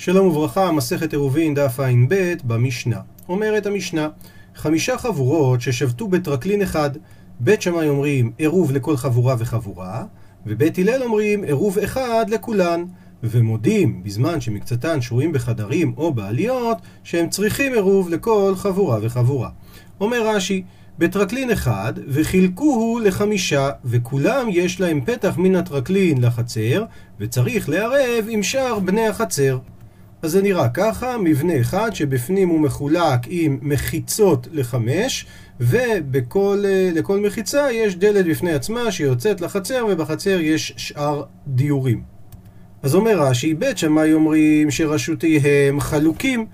שלום וברכה, מסכת עירובין דף ע"ב במשנה. אומרת המשנה, חמישה חבורות ששבתו בטרקלין אחד, בית שמאי אומרים עירוב לכל חבורה וחבורה, ובית הלל אומרים עירוב אחד לכולן, ומודים בזמן שמקצתן שרויים בחדרים או בעליות, שהם צריכים עירוב לכל חבורה וחבורה. אומר רש"י, בטרקלין אחד, וחילקוהו לחמישה, וכולם יש להם פתח מן הטרקלין לחצר, וצריך לערב עם שאר בני החצר. אז זה נראה ככה, מבנה אחד שבפנים הוא מחולק עם מחיצות לחמש, ולכל מחיצה יש דלת בפני עצמה שיוצאת לחצר, ובחצר יש שאר דיורים. אז אומר רש"י, בית שמאי אומרים שרשותיהם חלוקים,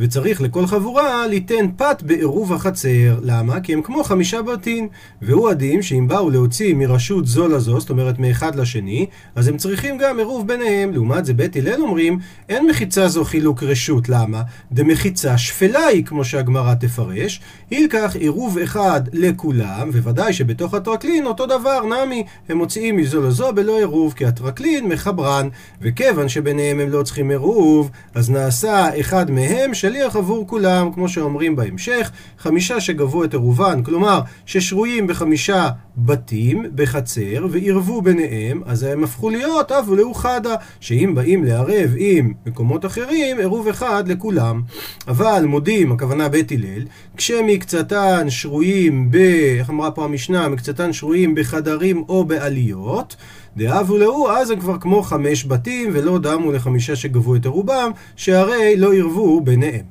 וצריך לכל חבורה ליתן פת בעירוב החצר. למה? כי הם כמו חמישה בתים. והוא הדין שאם באו להוציא מרשות זו לזו, זאת אומרת מאחד לשני, אז הם צריכים גם עירוב ביניהם. לעומת זה בית הלל אומרים, אין מחיצה זו חילוק רשות. למה? דמחיצה שפלה היא, כמו שהגמרא תפרש. יילקח עירוב אחד לכולם, וודאי שבתוך הטרקלין אותו דבר, נמי, הם מוציאים מזו לזו בלא עירוב, כי הטרקלין מחברן, וכיוון שביניהם הם לא צריכים עירוב, אז נעשה אחד מהם של שליח עבור כולם, כמו שאומרים בהמשך, חמישה שגבו את עירובן, כלומר ששרויים בחמישה בתים בחצר ועירבו ביניהם, אז הם הפכו להיות אב ולאוחדה, שאם באים לערב עם מקומות אחרים, עירוב אחד לכולם. אבל מודים, הכוונה בית הלל, כשמקצתן שרויים ב... איך אמרה פה המשנה? מקצתן שרויים בחדרים או בעליות, דאב ולאו, אז הם כבר כמו חמש בתים, ולא דמו לחמישה שגבו את רובם, שהרי לא ערבו ביניהם.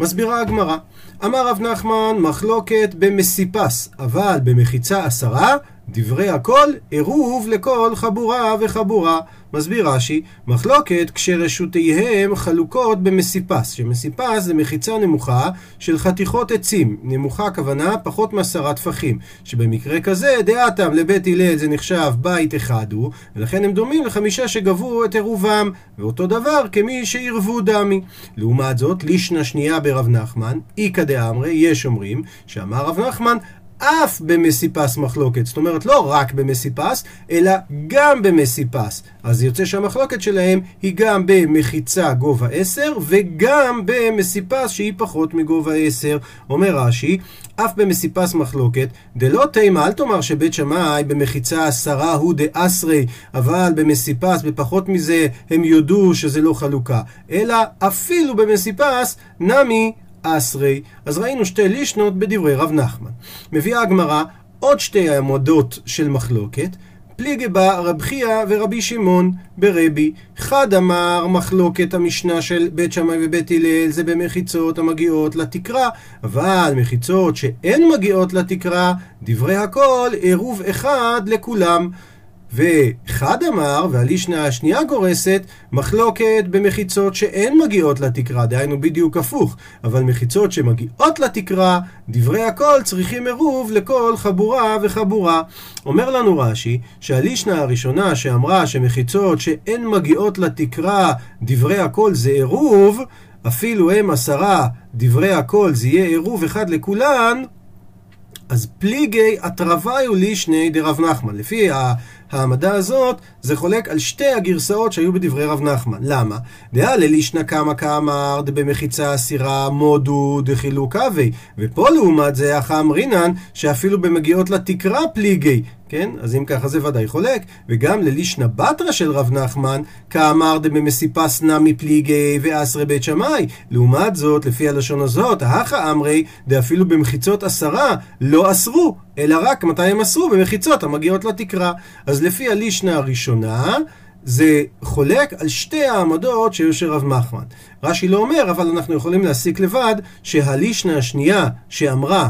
מסבירה הגמרא, אמר רב נחמן מחלוקת במסיפס, אבל במחיצה עשרה, דברי הכל עירוב לכל חבורה וחבורה. מסביר רש"י, מחלוקת כשרשותיהם חלוקות במסיפס, שמסיפס זה מחיצה נמוכה של חתיכות עצים, נמוכה הכוונה פחות מעשרה טפחים, שבמקרה כזה דעתם לבית הלל זה נחשב בית אחד הוא, ולכן הם דומים לחמישה שגבו את עירובם, ואותו דבר כמי שעירבו דמי. לעומת זאת, לישנה שנייה ברב נחמן, איכא דאמרי, יש אומרים, שאמר רב נחמן, אף במסיפס מחלוקת, זאת אומרת לא רק במסיפס, אלא גם במסיפס. אז יוצא שהמחלוקת שלהם היא גם במחיצה גובה 10 וגם במסיפס שהיא פחות מגובה 10. אומר רש"י, אף במסיפס מחלוקת, דלא תימה, אל תאמר שבית שמאי במחיצה עשרה הוא דאסרי, אבל במסיפס, בפחות מזה, הם יודו שזה לא חלוקה. אלא אפילו במסיפס, נמי אסרי. אז ראינו שתי לישנות בדברי רב נחמן. מביאה הגמרא עוד שתי עמודות של מחלוקת. פליגי בה רב חייא ורבי שמעון ברבי. חד אמר מחלוקת המשנה של בית שמאי ובית הלל זה במחיצות המגיעות לתקרה, אבל מחיצות שאין מגיעות לתקרה, דברי הכל עירוב אחד לכולם. ואחד אמר, והלישנה השנייה גורסת, מחלוקת במחיצות שאין מגיעות לתקרה, דהיינו בדיוק הפוך, אבל מחיצות שמגיעות לתקרה, דברי הכל צריכים עירוב לכל חבורה וחבורה. אומר לנו רש"י, שהלישנה הראשונה שאמרה שמחיצות שאין מגיעות לתקרה, דברי הכל זה עירוב, אפילו הם עשרה, דברי הכל זה יהיה עירוב אחד לכולן, אז פליגי התרוויו לישני דרב נחמן. לפי העמדה הזאת, זה חולק על שתי הגרסאות שהיו בדברי רב נחמן. למה? דאה ללישנא קמא כאמר דבמחיצה אסירה מודו דחילוק אבי. ופה לעומת זה, אחא אמרינן, שאפילו במגיעות לתקרה פליגי. כן? אז אם ככה זה ודאי חולק. וגם ללישנא בתרא של רב נחמן, כאמר דבמסיפס נמי פליגי ואסרי בית שמאי. לעומת זאת, לפי הלשון הזאת, האחא אמרי, דאפילו במחיצות עשרה, לא אסרו, אלא רק מתי הם אסרו? במחיצות המגיעות לתקרה. אז לפי הלישנא הראשונה, זה חולק על שתי העמדות שהיו של רב מחמן. רש"י לא אומר, אבל אנחנו יכולים להסיק לבד שהלישנה השנייה שאמרה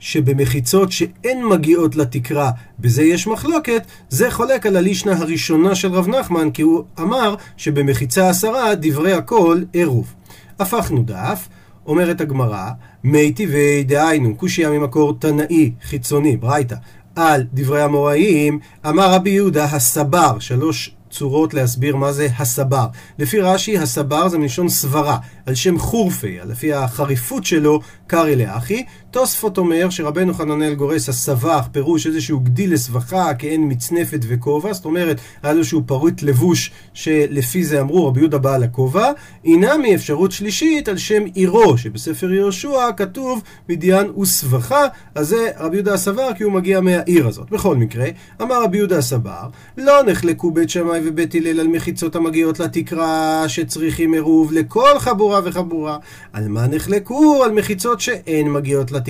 שבמחיצות שאין מגיעות לתקרה, בזה יש מחלוקת, זה חולק על הלישנה הראשונה של רב נחמן, כי הוא אמר שבמחיצה עשרה דברי הכל עירוב. הפכנו דף, אומרת הגמרא, מי טבעי דהיינו, קושייה ממקור תנאי, חיצוני, ברייתא, על דברי המוראים, אמר רבי יהודה הסבר, שלוש צורות להסביר מה זה הסבר. לפי רש"י, הסבר זה מלשון סברה, על שם חורפי, לפי החריפות שלו, קרעי לאחי, תוספות אומר שרבנו חננאל גורס הסבך, פירוש איזשהו גדיל לסבכה כעין מצנפת וכובע, זאת אומרת, היה איזשהו פריט לבוש שלפי זה אמרו רבי יהודה בעל הכובע, אינה מאפשרות שלישית על שם עירו, שבספר יהושע כתוב מדיין וסבכה, אז זה רבי יהודה הסבר כי הוא מגיע מהעיר הזאת. בכל מקרה, אמר רבי יהודה הסבר, לא נחלקו בית שמאי ובית הלל על מחיצות המגיעות לתקרה שצריכים עירוב לכל חבורה וחבורה. על מה נחלקו? על מחיצות שאין מגיעות לתקרה,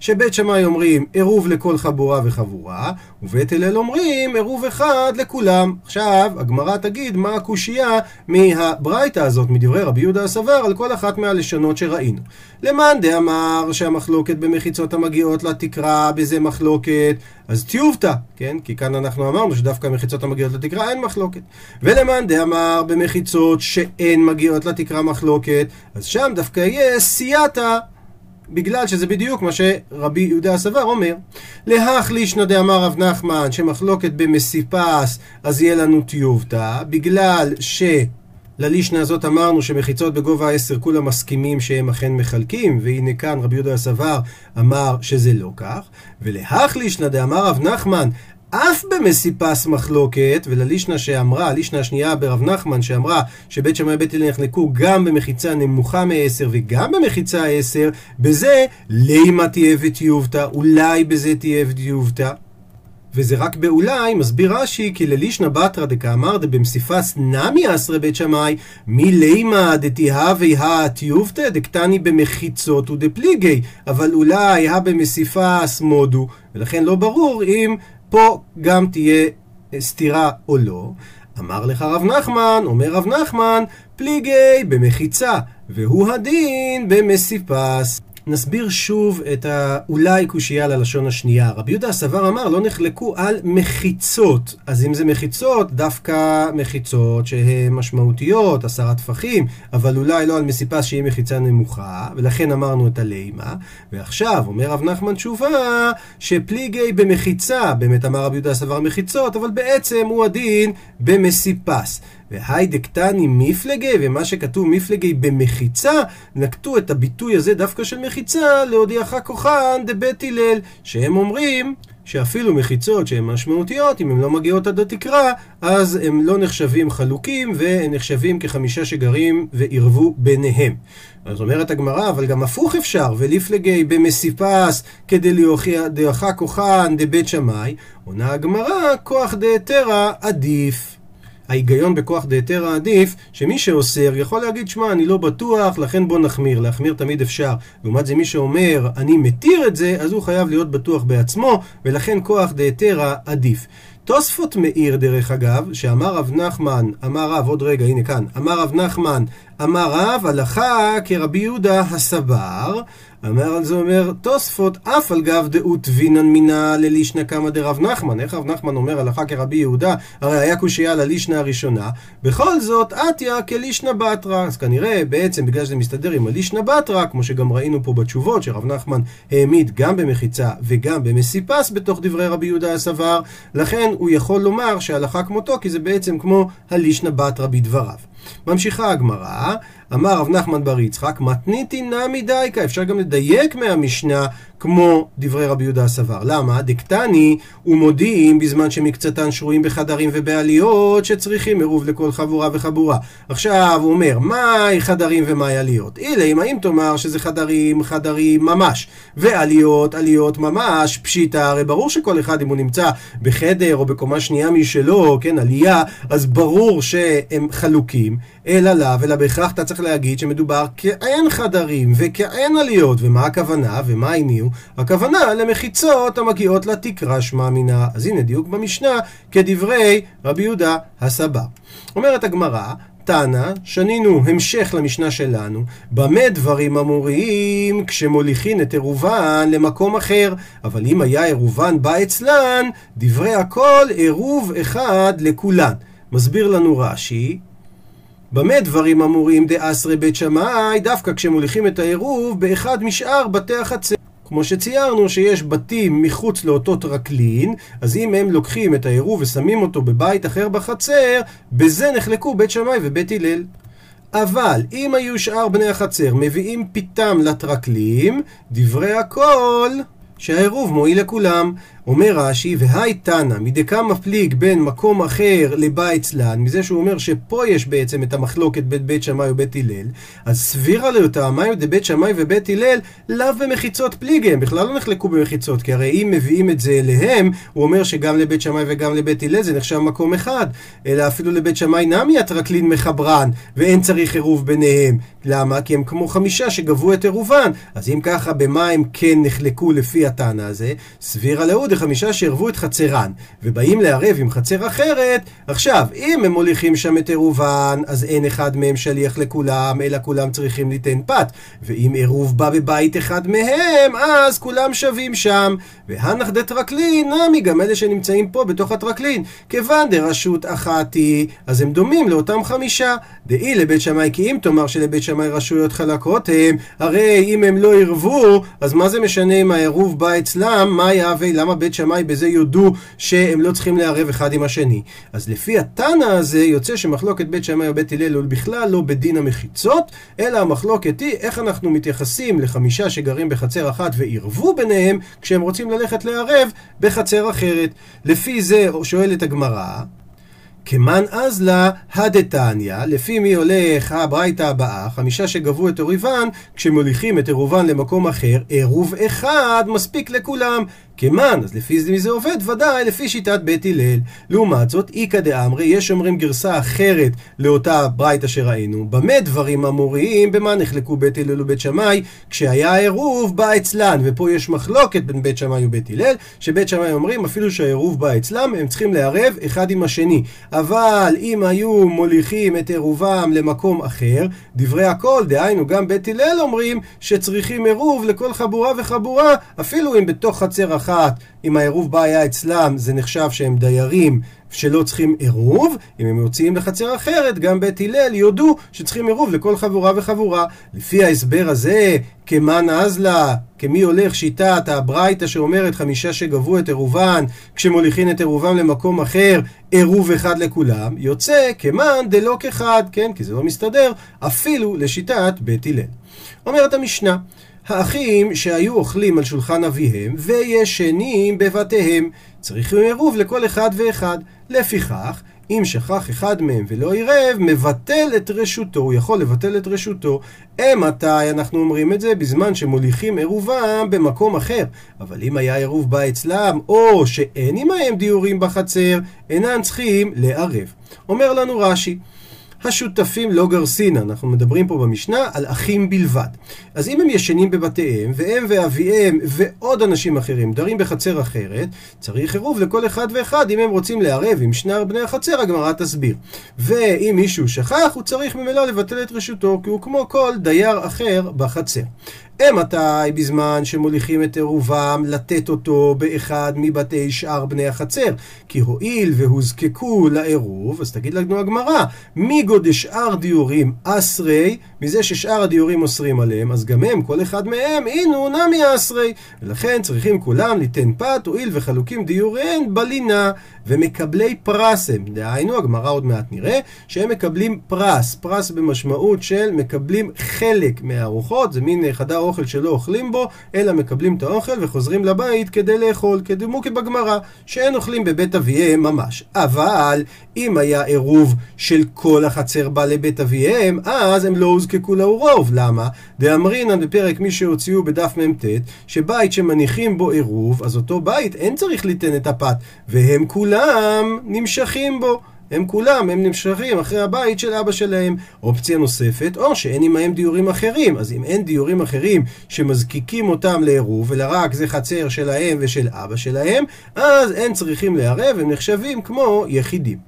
שבית שמאי אומרים עירוב לכל חבורה וחבורה, ובית הלל אומרים עירוב אחד לכולם. עכשיו, הגמרא תגיד מה הקושייה מהברייתא הזאת, מדברי רבי יהודה הסבר, על כל אחת מהלשונות שראינו. למאן דאמר שהמחלוקת במחיצות המגיעות לתקרה, בזה מחלוקת, אז טיובתא, כן? כי כאן אנחנו אמרנו שדווקא המחיצות המגיעות לתקרה אין מחלוקת. ולמאן דאמר במחיצות שאין מגיעות לתקרה מחלוקת, אז שם דווקא יהיה סייעתא. בגלל שזה בדיוק מה שרבי יהודה הסבר אומר. להך לישנא דאמר רב נחמן שמחלוקת במסיפס אז יהיה לנו טיובתא, בגלל ש... ללישנה הזאת אמרנו שמחיצות בגובה העשר כולם מסכימים שהם אכן מחלקים, והנה כאן רבי יהודה הסבר אמר שזה לא כך, ולהך לישנה דאמר רב נחמן אף במסיפס מחלוקת, וללישנה שאמרה, הלישנה השנייה ברב נחמן שאמרה שבית שמאי בית הלל נחלקו גם במחיצה נמוכה מעשר וגם במחיצה עשר, בזה לימה תהיה וטיובתא, אולי בזה תהיה וטיובתא. וזה רק באולי, מסביר רש"י, כי ללישנא בתרא דקאמר דבמסיפס נמי אסרי בית שמאי, מילימא דתיהווה הטיובתא דקטני במחיצות ודפליגי, אבל אולי הא במסיפס מודו, ולכן לא ברור אם פה גם תהיה סתירה או לא. אמר לך רב נחמן, אומר רב נחמן, פליגי במחיצה, והוא הדין במסיפס. נסביר שוב את האולי קושייה ללשון השנייה. רבי יהודה הסבר אמר, לא נחלקו על מחיצות. אז אם זה מחיצות, דווקא מחיצות שהן משמעותיות, עשרה טפחים, אבל אולי לא על מסיפס שהיא מחיצה נמוכה, ולכן אמרנו את הלימה. ועכשיו, אומר רב נחמן תשובה, שפליגי במחיצה, באמת אמר רבי יהודה הסבר מחיצות, אבל בעצם הוא הדין במסיפס. והי דקטני מפלגי, ומה שכתוב מפלגי במחיצה, נקטו את הביטוי הזה דווקא של מחיצה להודיעך כוחן דבית הלל, שהם אומרים שאפילו מחיצות שהן משמעותיות, אם הן לא מגיעות עד התקרה, אז הם לא נחשבים חלוקים, והם נחשבים כחמישה שגרים ועירבו ביניהם. אז אומרת הגמרא, אבל גם הפוך אפשר, ולפלגי במסיפס כדי להוכיח כוחן דבית שמאי, עונה הגמרא, כוח דהתרא עדיף. ההיגיון בכוח דהיתרא עדיף, שמי שאוסר יכול להגיד, שמע, אני לא בטוח, לכן בוא נחמיר. להחמיר תמיד אפשר. לעומת זה, מי שאומר, אני מתיר את זה, אז הוא חייב להיות בטוח בעצמו, ולכן כוח דהיתרא עדיף. תוספות מאיר, דרך אגב, שאמר רב נחמן, אמר רב, עוד רגע, הנה כאן, אמר רב נחמן, אמר רב, הלכה כרבי יהודה הסבר, אמר על זה אומר תוספות, אף על גב דאות וינן מינה ללישנא קמא דרב נחמן. איך רב נחמן אומר הלכה כרבי יהודה? הרי היה קושייה ללישנא הראשונה. בכל זאת, עטיה כלישנא בתרא. אז כנראה, בעצם, בגלל שזה מסתדר עם הלישנא בתרא, כמו שגם ראינו פה בתשובות, שרב נחמן העמיד גם במחיצה וגם במסיפס בתוך דברי רבי יהודה הסבר, לכן הוא יכול לומר שהלכה כמותו, כי זה בעצם כמו הלישנא בתרא בדבריו. ממשיכה הגמרא, אמר רב נחמן בר יצחק, מתניתי נמי דייקה, אפשר גם לדייק מהמשנה כמו דברי רבי יהודה הסבר. למה? דקטני ומודיעים בזמן שמקצתן שרויים בחדרים ובעליות שצריכים עירוב לכל חבורה וחבורה. עכשיו הוא אומר, מהי חדרים ומהי עליות? אילי, אם תאמר שזה חדרים, חדרים ממש, ועליות, עליות ממש, פשיטא, הרי ברור שכל אחד אם הוא נמצא בחדר או בקומה שנייה משלו, כן, עלייה, אז ברור שהם חלוקים, אלא לאו, אלא בהכרח אתה צריך להגיד שמדובר כאין חדרים וכאין עליות, ומה הכוונה ומה העניין? הכוונה למחיצות המגיעות לתקרה שמע מינה. אז הנה דיוק במשנה כדברי רבי יהודה הסבא. אומרת הגמרא, תנא, שנינו המשך למשנה שלנו, במה דברים אמורים כשמוליכין את עירובן למקום אחר, אבל אם היה עירובן בא אצלן, דברי הכל עירוב אחד לכולן. מסביר לנו רש"י, במה דברים אמורים דאסרי בית שמאי, דווקא כשמוליכים את העירוב באחד משאר בתי החצר. כמו שציירנו שיש בתים מחוץ לאותו טרקלין, אז אם הם לוקחים את העירוב ושמים אותו בבית אחר בחצר, בזה נחלקו בית שמאי ובית הלל. אבל אם היו שאר בני החצר מביאים פיתם לטרקלים, דברי הכל שהעירוב מועיל לכולם. אומר רש"י, והי תנא, מדקה מפליג בין מקום אחר לבית צלן, מזה שהוא אומר שפה יש בעצם את המחלוקת בין בית שמאי ובית הלל, אז סבירה לאותה מים דבית שמאי ובית הלל, לאו במחיצות פליגי, הם בכלל לא נחלקו במחיצות, כי הרי אם מביאים את זה אליהם, הוא אומר שגם לבית שמאי וגם לבית הלל זה נחשב מקום אחד, אלא אפילו לבית שמאי נמי הטרקלין מחברן, ואין צריך עירוב ביניהם. למה? כי הם כמו חמישה שגבו את עירובן. אז אם ככה, במה הם כן נחלקו לפי הטענה הזה? סבירה לאוד דחמישה שערבו את חצרן, ובאים לערב עם חצר אחרת, עכשיו, אם הם מוליכים שם את עירובן, אז אין אחד מהם שליח לכולם, אלא כולם צריכים ליתן פת. ואם עירוב בא בבית אחד מהם, אז כולם שווים שם. והנח דטרקלין, נמי, גם אלה שנמצאים פה בתוך הטרקלין. כיוון דרשות אחת היא, אז הם דומים לאותם חמישה. דאי לבית שמאי, כי אם תאמר שלבית שמאי רשויות חלקות הם, הרי אם הם לא ערבו, אז מה זה משנה אם העירוב בא אצלם, מה יהווה, למה בית שמאי בזה יודו שהם לא צריכים לערב אחד עם השני. אז לפי התנא הזה יוצא שמחלוקת בית שמאי ובית הלל הוא בכלל לא בדין המחיצות, אלא המחלוקת היא איך אנחנו מתייחסים לחמישה שגרים בחצר אחת ועירבו ביניהם כשהם רוצים ללכת לערב בחצר אחרת. לפי זה שואלת הגמרא כמן אז לה הדתניא, לפי מי הולך הברייתא הבאה, חמישה שגבו את עירובן, כשמוליכים את עירובן למקום אחר, עירוב אחד מספיק לכולם. כמן, אז לפי מי זה עובד? ודאי, לפי שיטת בית הלל. לעומת זאת, איכא דאמרי, יש אומרים גרסה אחרת לאותה ברייתא שראינו. במה דברים אמוריים? במה נחלקו בית הלל ובית שמאי? כשהיה עירוב בא אצלן, ופה יש מחלוקת בין בית שמאי ובית הלל, שבית שמאי אומרים אפילו שהעירוב בא אצלם, הם צריכים לערב אחד עם השני. אבל אם היו מוליכים את עירובם למקום אחר, דברי הכל, דהיינו גם בית הלל אומרים שצריכים עירוב לכל חבורה וחבורה, אפילו אם בתוך חצר אחת, אם העירוב בה היה אצלם, זה נחשב שהם דיירים שלא צריכים עירוב, אם הם יוצאים לחצר אחרת, גם בית הלל יודו שצריכים עירוב לכל חבורה וחבורה. לפי ההסבר הזה, כמאן אזלה, כמי הולך שיטת הברייתא שאומרת חמישה שגבו את עירובן, כשמוליכין את עירובם למקום אחר, עירוב אחד לכולם, יוצא כמאן דלא כחד, כן? כי זה לא מסתדר, אפילו לשיטת בית הלל. אומרת המשנה, האחים שהיו אוכלים על שולחן אביהם וישנים בבתיהם, צריכים עירוב לכל אחד ואחד. לפיכך, אם שכח אחד מהם ולא עירב, מבטל את רשותו, הוא יכול לבטל את רשותו. מתי אנחנו אומרים את זה? בזמן שמוליכים עירובם במקום אחר. אבל אם היה עירוב בא אצלם, או שאין עמהם דיורים בחצר, אינם צריכים לערב. אומר לנו רש"י, השותפים לא גרסין, אנחנו מדברים פה במשנה על אחים בלבד. אז אם הם ישנים בבתיהם, והם ואביהם ועוד אנשים אחרים דרים בחצר אחרת, צריך עירוב לכל אחד ואחד אם הם רוצים לערב עם שני בני החצר, הגמרא תסביר. ואם מישהו שכח, הוא צריך ממילא לבטל את רשותו, כי הוא כמו כל דייר אחר בחצר. מתי בזמן שמוליכים את עירובם לתת אותו באחד מבתי שאר בני החצר. כי הואיל והוזקקו לעירוב, אז תגיד לנו הגמרא, מי גודשאר דיורים אסרי, מזה ששאר הדיורים אוסרים עליהם, אז גם הם, כל אחד מהם, אינו נמי אסרי. ולכן צריכים כולם ליתן פת, הואיל וחלוקים דיוריהן בלינה, ומקבלי פרס הם. דהיינו, הגמרא עוד מעט נראה, שהם מקבלים פרס, פרס במשמעות של מקבלים חלק מהארוחות, זה מין חדר אוכל שלא אוכלים בו, אלא מקבלים את האוכל וחוזרים לבית כדי לאכול, כדמוקי בגמרא, שאין אוכלים בבית אביהם ממש. אבל, אם היה עירוב של כל החצר בא לבית אביהם, אז הם לא הוזקקו לעורוב. למה? דאמרינן בפרק מי שהוציאו בדף מ"ט, שבית שמניחים בו עירוב, אז אותו בית אין צריך ליתן את הפת, והם כולם נמשכים בו. הם כולם, הם נמשכים אחרי הבית של אבא שלהם. אופציה נוספת, או שאין עמהם דיורים אחרים. אז אם אין דיורים אחרים שמזקיקים אותם לעירוב, אלא רק זה חצר שלהם ושל אבא שלהם, אז אין צריכים לערב, הם נחשבים כמו יחידים.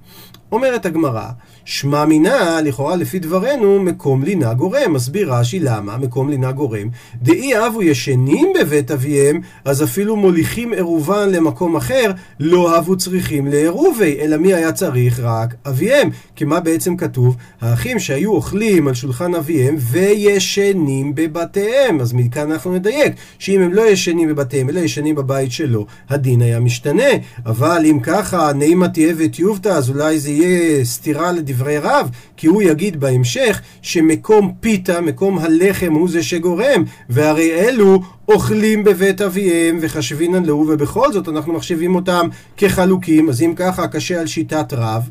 אומרת הגמרא, שמע מינה, לכאורה לפי דברנו, מקום לינה גורם. מסביר רש"י למה מקום לינה גורם. דאי אבו ישנים בבית אביהם, אז אפילו מוליכים עירובן למקום אחר, לא אבו צריכים לעירובי, אלא מי היה צריך? רק אביהם. כי מה בעצם כתוב? האחים שהיו אוכלים על שולחן אביהם וישנים בבתיהם. אז מכאן אנחנו נדייק, שאם הם לא ישנים בבתיהם, אלא ישנים בבית שלו, הדין היה משתנה. אבל אם ככה, נעימה תהיה וטיובתא, אז אולי זה יהיה סתירה לדברי רב, כי הוא יגיד בהמשך שמקום פיתה, מקום הלחם הוא זה שגורם, והרי אלו אוכלים בבית אביהם וחשבינן לו, ובכל זאת אנחנו מחשיבים אותם כחלוקים, אז אם ככה קשה על שיטת רב.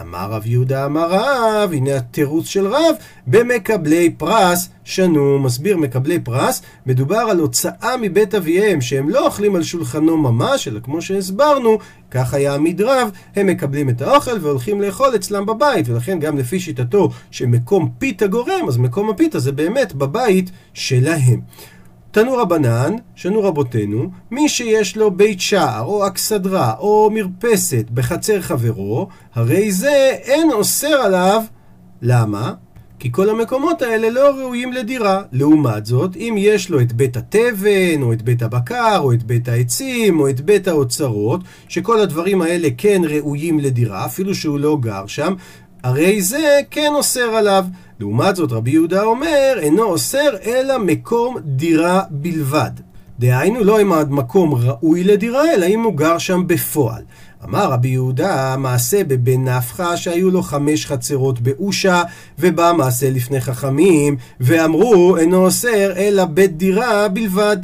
אמר רב יהודה אמר רב, הנה התירוץ של רב, במקבלי פרס שנו, מסביר מקבלי פרס, מדובר על הוצאה מבית אביהם, שהם לא אוכלים על שולחנו ממש, אלא כמו שהסברנו, כך היה המדרב, הם מקבלים את האוכל והולכים לאכול אצלם בבית, ולכן גם לפי שיטתו שמקום פיתה גורם, אז מקום הפיתה זה באמת בבית שלהם. תנו רבנן, שנו רבותינו, מי שיש לו בית שער, או אכסדרה, או מרפסת בחצר חברו, הרי זה אין אוסר עליו. למה? כי כל המקומות האלה לא ראויים לדירה. לעומת זאת, אם יש לו את בית התבן, או את בית הבקר, או את בית העצים, או את בית האוצרות, שכל הדברים האלה כן ראויים לדירה, אפילו שהוא לא גר שם, הרי זה כן אוסר עליו. לעומת זאת רבי יהודה אומר, אינו אוסר אלא מקום דירה בלבד. דהיינו לא אם המקום ראוי לדירה, אלא אם הוא גר שם בפועל. אמר רבי יהודה, מעשה בבן נפחא שהיו לו חמש חצרות באושה, ובא מעשה לפני חכמים, ואמרו אינו אוסר אלא בית דירה בלבד.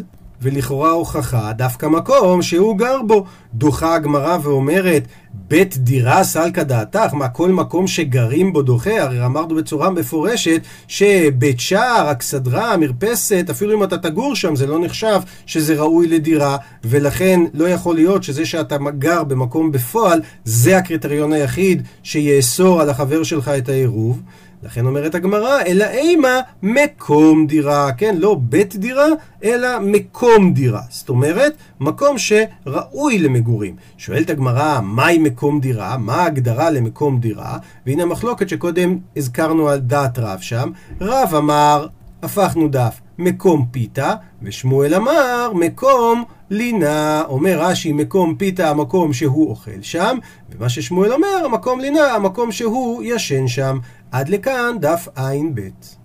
ולכאורה הוכחה דווקא מקום שהוא גר בו. דוחה הגמרא ואומרת, בית דירה סלקא דעתך, מה כל מקום שגרים בו דוחה? הרי אמרנו בצורה מפורשת שבית שער, אכסדרה, מרפסת, אפילו אם אתה תגור שם זה לא נחשב שזה ראוי לדירה, ולכן לא יכול להיות שזה שאתה גר במקום בפועל, זה הקריטריון היחיד שיאסור על החבר שלך את העירוב. לכן אומרת הגמרא, אלא אימה מקום דירה, כן? לא בית דירה, אלא מקום דירה. זאת אומרת, מקום שראוי למגורים. שואלת הגמרא, מהי מקום דירה? מה ההגדרה למקום דירה? והנה המחלוקת שקודם הזכרנו על דעת רב שם. רב אמר, הפכנו דף, מקום פיתה, ושמואל אמר, מקום לינה. אומר רש"י, מקום פיתה, המקום שהוא אוכל שם, ומה ששמואל אומר, מקום לינה, המקום שהוא ישן שם. עד לכאן דף ע"ב.